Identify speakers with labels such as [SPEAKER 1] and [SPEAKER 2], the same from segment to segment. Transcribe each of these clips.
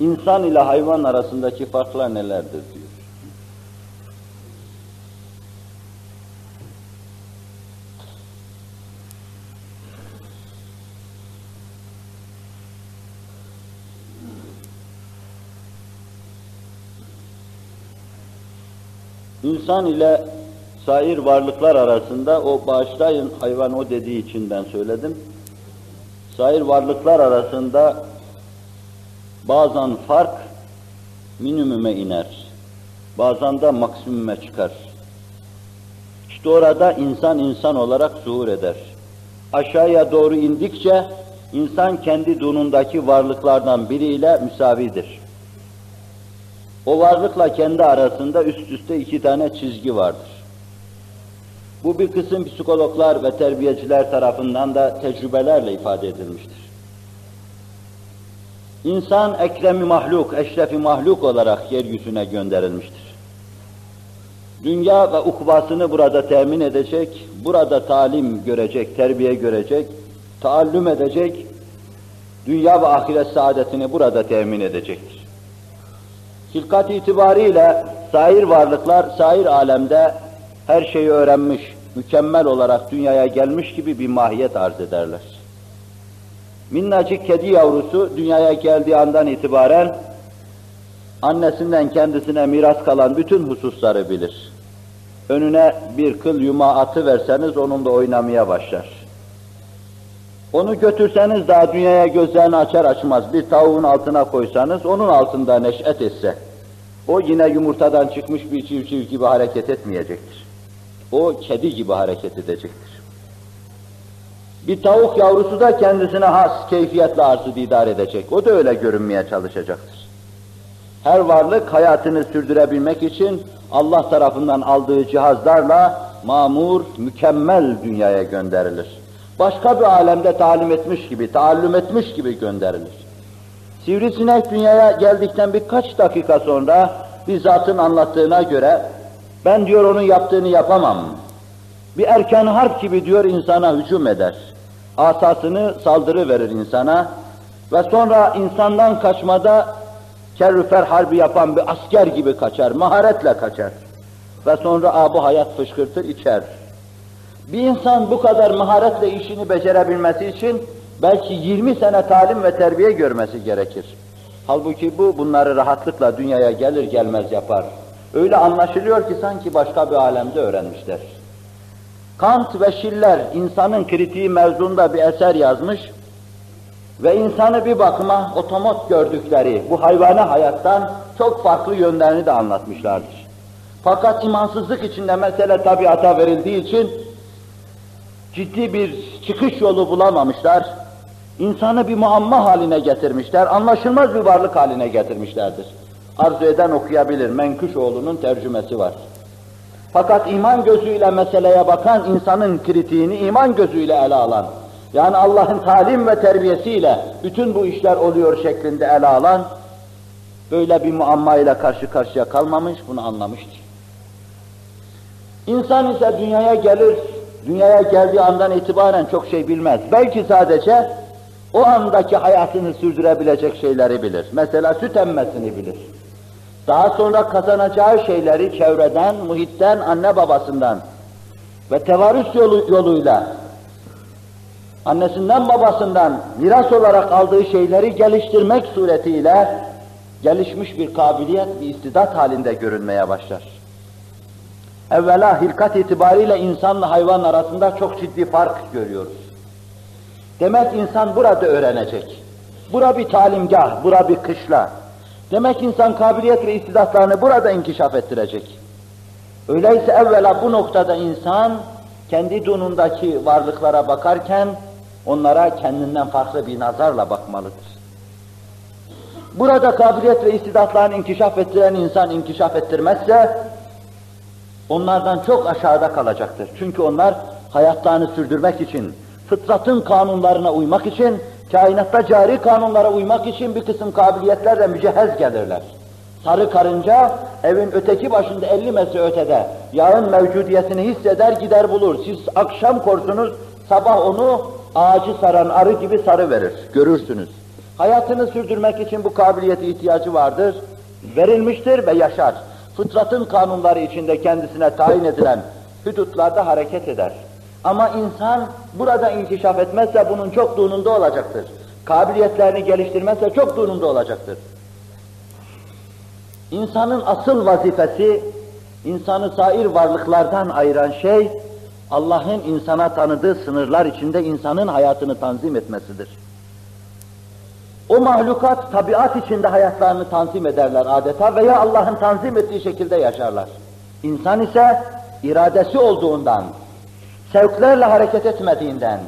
[SPEAKER 1] İnsan ile hayvan arasındaki farklar nelerdir diyor. İnsan ile sair varlıklar arasında o bağışlayın hayvan o dediği için ben söyledim. Sair varlıklar arasında bazen fark minimüme iner. Bazen de maksimüme çıkar. İşte orada insan insan olarak zuhur eder. Aşağıya doğru indikçe insan kendi dunundaki varlıklardan biriyle müsavidir. O varlıkla kendi arasında üst üste iki tane çizgi vardır. Bu bir kısım psikologlar ve terbiyeciler tarafından da tecrübelerle ifade edilmiştir. İnsan ekremi mahluk, eşrefi mahluk olarak yeryüzüne gönderilmiştir. Dünya ve ukbasını burada temin edecek, burada talim görecek, terbiye görecek, taallüm edecek, dünya ve ahiret saadetini burada temin edecektir. Hilkat itibariyle sair varlıklar, sair alemde her şeyi öğrenmiş, mükemmel olarak dünyaya gelmiş gibi bir mahiyet arz ederler. Minnacık kedi yavrusu dünyaya geldiği andan itibaren annesinden kendisine miras kalan bütün hususları bilir. Önüne bir kıl yuma atı verseniz onunla oynamaya başlar. Onu götürseniz daha dünyaya gözlerini açar açmaz bir tavuğun altına koysanız onun altında neşet etse o yine yumurtadan çıkmış bir civciv gibi hareket etmeyecektir. O kedi gibi hareket edecektir. Bir tavuk yavrusu da kendisine has keyfiyetle arzı didar edecek. O da öyle görünmeye çalışacaktır. Her varlık hayatını sürdürebilmek için Allah tarafından aldığı cihazlarla mamur, mükemmel dünyaya gönderilir. Başka bir alemde talim etmiş gibi, taallüm etmiş gibi gönderilir. Sivrisinek dünyaya geldikten birkaç dakika sonra bir zatın anlattığına göre ben diyor onun yaptığını yapamam. Bir erken harp gibi diyor insana hücum eder. Asasını saldırı verir insana ve sonra insandan kaçmada kerrüfer harbi yapan bir asker gibi kaçar, maharetle kaçar. Ve sonra abu hayat fışkırtır içer. Bir insan bu kadar maharetle işini becerebilmesi için belki 20 sene talim ve terbiye görmesi gerekir. Halbuki bu bunları rahatlıkla dünyaya gelir gelmez yapar. Öyle anlaşılıyor ki sanki başka bir alemde öğrenmişler. Kant ve Schiller insanın kritiği mevzunda bir eser yazmış ve insanı bir bakıma otomot gördükleri bu hayvana hayattan çok farklı yönlerini de anlatmışlardır. Fakat imansızlık içinde mesele tabiata verildiği için ciddi bir çıkış yolu bulamamışlar. İnsanı bir muamma haline getirmişler, anlaşılmaz bir varlık haline getirmişlerdir. Arzu eden okuyabilir, Menkuşoğlu'nun tercümesi var. Fakat iman gözüyle meseleye bakan, insanın kritiğini iman gözüyle ele alan, yani Allah'ın talim ve terbiyesiyle bütün bu işler oluyor şeklinde ele alan, böyle bir muammayla karşı karşıya kalmamış, bunu anlamıştır. İnsan ise dünyaya gelir, dünyaya geldiği andan itibaren çok şey bilmez. Belki sadece o andaki hayatını sürdürebilecek şeyleri bilir. Mesela süt emmesini bilir. Daha sonra kazanacağı şeyleri çevreden, muhitten, anne babasından ve tevarüs yolu, yoluyla annesinden babasından miras olarak aldığı şeyleri geliştirmek suretiyle gelişmiş bir kabiliyet, bir istidat halinde görünmeye başlar. Evvela hilkat itibariyle insanla hayvan arasında çok ciddi fark görüyoruz. Demek insan burada öğrenecek. Bura bir talimgah, bura bir kışla. Demek insan kabiliyet ve istidatlarını burada inkişaf ettirecek. Öyleyse evvela bu noktada insan kendi dunundaki varlıklara bakarken onlara kendinden farklı bir nazarla bakmalıdır. Burada kabiliyet ve istidatlarını inkişaf ettiren insan inkişaf ettirmezse onlardan çok aşağıda kalacaktır. Çünkü onlar hayatlarını sürdürmek için, fıtratın kanunlarına uymak için, kainatta cari kanunlara uymak için bir kısım kabiliyetlerle mücehhez gelirler. Sarı karınca evin öteki başında 50 metre ötede yağın mevcudiyetini hisseder gider bulur. Siz akşam korsunuz, sabah onu ağacı saran arı gibi sarı verir, görürsünüz. Hayatını sürdürmek için bu kabiliyete ihtiyacı vardır, verilmiştir ve yaşar. Fıtratın kanunları içinde kendisine tayin edilen hüdutlarda hareket eder. Ama insan burada inkişaf etmezse bunun çok durumunda olacaktır. Kabiliyetlerini geliştirmezse çok durumunda olacaktır. İnsanın asıl vazifesi, insanı sair varlıklardan ayıran şey, Allah'ın insana tanıdığı sınırlar içinde insanın hayatını tanzim etmesidir. O mahlukat tabiat içinde hayatlarını tanzim ederler adeta veya Allah'ın tanzim ettiği şekilde yaşarlar. İnsan ise iradesi olduğundan, sevklerle hareket etmediğinden,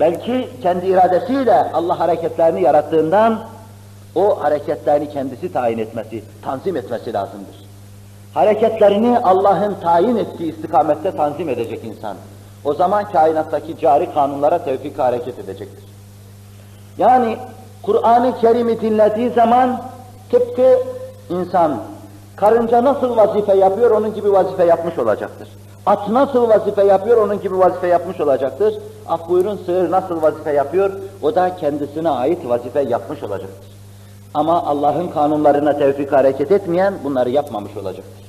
[SPEAKER 1] belki kendi iradesiyle Allah hareketlerini yarattığından, o hareketlerini kendisi tayin etmesi, tanzim etmesi lazımdır. Hareketlerini Allah'ın tayin ettiği istikamette tanzim edecek insan. O zaman kainattaki cari kanunlara tevfik hareket edecektir. Yani Kur'an-ı Kerim'i dinlediği zaman tıpkı insan karınca nasıl vazife yapıyor onun gibi vazife yapmış olacaktır. At nasıl vazife yapıyor onun gibi vazife yapmış olacaktır. Af buyurun sığır nasıl vazife yapıyor o da kendisine ait vazife yapmış olacaktır. Ama Allah'ın kanunlarına tevfik hareket etmeyen bunları yapmamış olacaktır.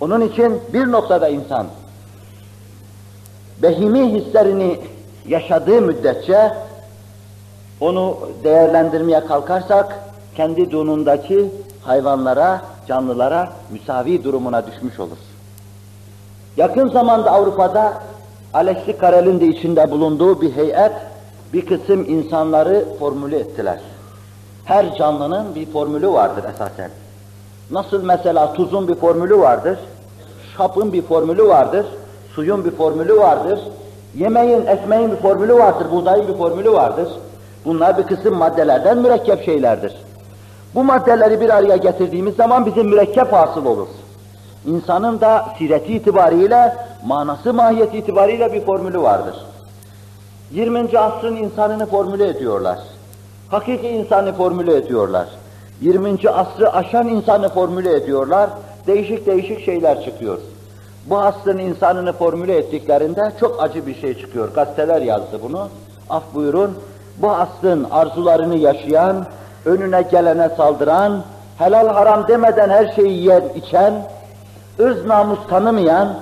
[SPEAKER 1] Onun için bir noktada insan behimi hislerini yaşadığı müddetçe onu değerlendirmeye kalkarsak kendi dunundaki hayvanlara, canlılara müsavi durumuna düşmüş olur. Yakın zamanda Avrupa'da Alexi Karel'in de içinde bulunduğu bir heyet bir kısım insanları formüle ettiler. Her canlının bir formülü vardır esasen. Nasıl mesela tuzun bir formülü vardır, şapın bir formülü vardır, suyun bir formülü vardır, yemeğin, ekmeğin bir formülü vardır, buğdayın bir formülü vardır. Bunlar bir kısım maddelerden mürekkep şeylerdir. Bu maddeleri bir araya getirdiğimiz zaman bizim mürekkep hasıl olur. İnsanın da sireti itibariyle, manası mahiyeti itibariyle bir formülü vardır. 20. asrın insanını formüle ediyorlar. Hakiki insanı formüle ediyorlar. 20. asrı aşan insanı formüle ediyorlar. Değişik değişik şeyler çıkıyor. Bu asrın insanını formüle ettiklerinde çok acı bir şey çıkıyor. Gazeteler yazdı bunu. Af buyurun. Bu asrın arzularını yaşayan, önüne gelene saldıran, helal haram demeden her şeyi yer içen, ırz namus tanımayan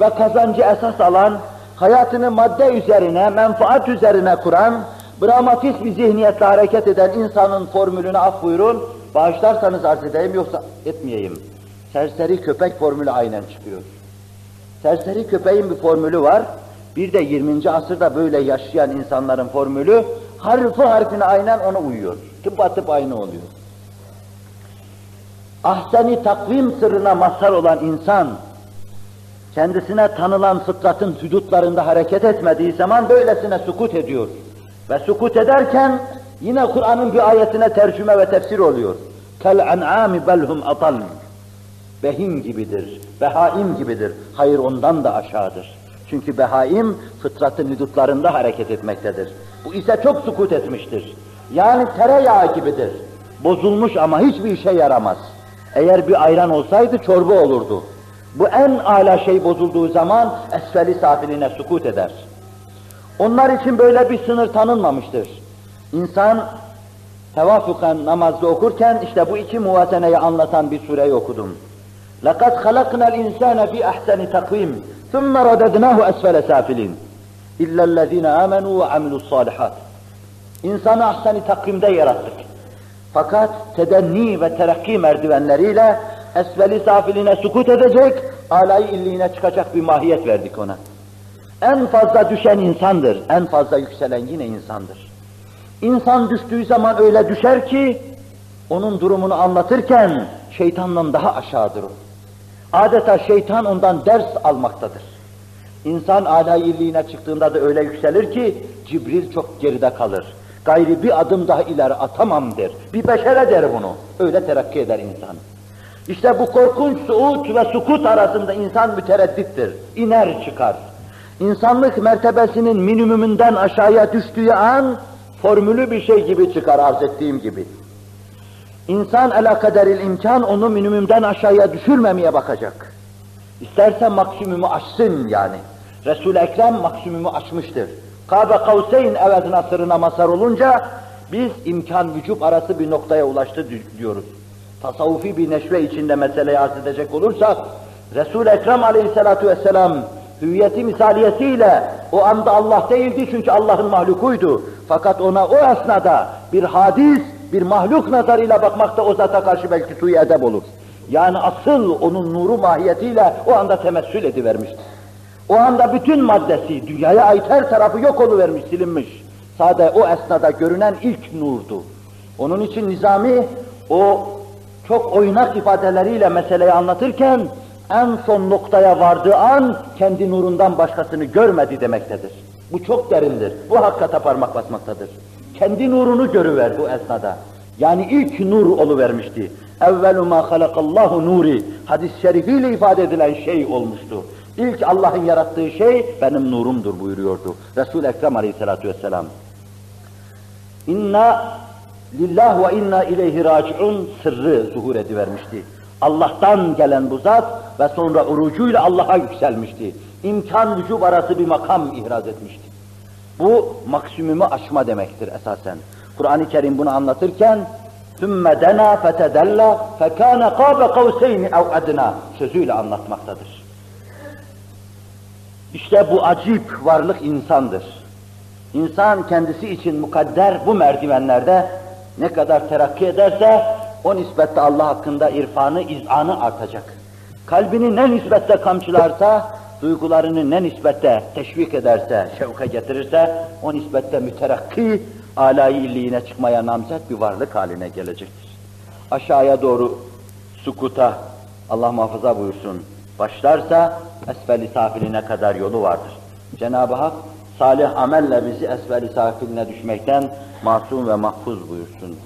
[SPEAKER 1] ve kazancı esas alan, hayatını madde üzerine, menfaat üzerine kuran, Brahmatist bir zihniyetle hareket eden insanın formülünü af buyurun, bağışlarsanız arz edeyim yoksa etmeyeyim. Serseri köpek formülü aynen çıkıyor. Serseri köpeğin bir formülü var, bir de 20. asırda böyle yaşayan insanların formülü, harfi harfine aynen ona uyuyor. Tıpatıp aynı oluyor. Ahseni takvim sırrına mazhar olan insan, kendisine tanılan fıtratın hüdutlarında hareket etmediği zaman böylesine sukut ediyor. Ve sukut ederken yine Kur'an'ın bir ayetine tercüme ve tefsir oluyor. Kel en'ami belhum atal. Behim gibidir, behaim gibidir. Hayır ondan da aşağıdır. Çünkü behaim fıtratın hüdutlarında hareket etmektedir. Bu ise çok sukut etmiştir. Yani tereyağı gibidir. Bozulmuş ama hiçbir işe yaramaz. Eğer bir ayran olsaydı çorba olurdu. Bu en ala şey bozulduğu zaman esfeli safiline sukut eder. Onlar için böyle bir sınır tanınmamıştır. İnsan tevafuken namazda okurken işte bu iki muvazeneyi anlatan bir sureyi okudum. لَقَدْ خَلَقْنَا الْاِنْسَانَ ف۪ي اَحْسَنِ تَقْوِيمٍ ثُمَّ رَدَدْنَاهُ أَسْفَلَ سَافِلِينَ اِلَّا الَّذ۪ينَ آمَنُوا وَعَمِلُوا الصَّالِحَاتِ İnsanı ahsen-i takvimde yarattık. Fakat tedenni ve terakki merdivenleriyle esveli safiline sukut edecek, alay illiğine çıkacak bir mahiyet verdik ona. En fazla düşen insandır, en fazla yükselen yine insandır. İnsan düştüğü zaman öyle düşer ki, onun durumunu anlatırken şeytandan daha aşağıdır o. Adeta şeytan ondan ders almaktadır. İnsan alay illiğine çıktığında da öyle yükselir ki, Cibril çok geride kalır. Gayri bir adım daha ileri atamam der. Bir beşere der bunu. Öyle terakki eder insan. İşte bu korkunç suut ve sukut arasında insan mütereddittir. İner çıkar. İnsanlık mertebesinin minimumünden aşağıya düştüğü an, formülü bir şey gibi çıkar arz ettiğim gibi. İnsan ela kaderil imkan onu minimumdan aşağıya düşürmemeye bakacak. İsterse maksimumu aşsın yani. Resul-i Ekrem maksimumu aşmıştır. Kabe Kavseyn evedine sırrına mazhar olunca Biz imkan vücub arası bir noktaya ulaştı di- diyoruz. Tasavvufi bir neşve içinde meseleyi arz edecek olursak, Resul-i Ekrem aleyhissalatu vesselam hüviyeti misaliyesiyle o anda Allah değildi çünkü Allah'ın mahlukuydu. Fakat ona o esnada bir hadis, bir mahluk nazarıyla bakmakta o zata karşı belki suyu edep olur. Yani asıl onun nuru mahiyetiyle o anda temessül edivermişti. O anda bütün maddesi, dünyaya ait her tarafı yok oluvermiş, silinmiş. Sade o esnada görünen ilk nurdu. Onun için Nizami o çok oynak ifadeleriyle meseleyi anlatırken en son noktaya vardığı an kendi nurundan başkasını görmedi demektedir. Bu çok derindir. Bu hakikate parmak basmaktadır. Kendi nurunu görüver bu esnada. Yani ilk nur oluvermişti. Evvelu ma halakallahu nuri hadis-i şerifiyle ifade edilen şey olmuştu. İlk Allah'ın yarattığı şey benim nurumdur buyuruyordu. Resul-i Ekrem aleyhissalatu vesselam. İnna lillah ve inna ileyhi raciun sırrı zuhur edivermişti. Allah'tan gelen bu zat ve sonra urucuyla Allah'a yükselmişti. İmkan vücub arası bir makam ihraz etmişti. Bu maksimumi aşma demektir esasen. Kur'an-ı Kerim bunu anlatırken ثُمَّ دَنَا فَتَدَلَّا فَكَانَ قَابَ قَوْسَيْنِ اَوْ اَدْنَا sözüyle anlatmaktadır. İşte bu acip varlık insandır. İnsan kendisi için mukadder bu merdivenlerde ne kadar terakki ederse o nisbette Allah hakkında irfanı, izanı artacak. Kalbini ne nisbette kamçılarsa, duygularını ne nisbette teşvik ederse, şevka getirirse, o nisbette müterakki, alay illiğine çıkmaya namzet bir varlık haline gelecektir. Aşağıya doğru sukuta, Allah muhafaza buyursun, başlarsa esfel-i safiline kadar yolu vardır. Cenab-ı Hak salih amelle bizi esfel-i safiline düşmekten masum ve mahfuz buyursun.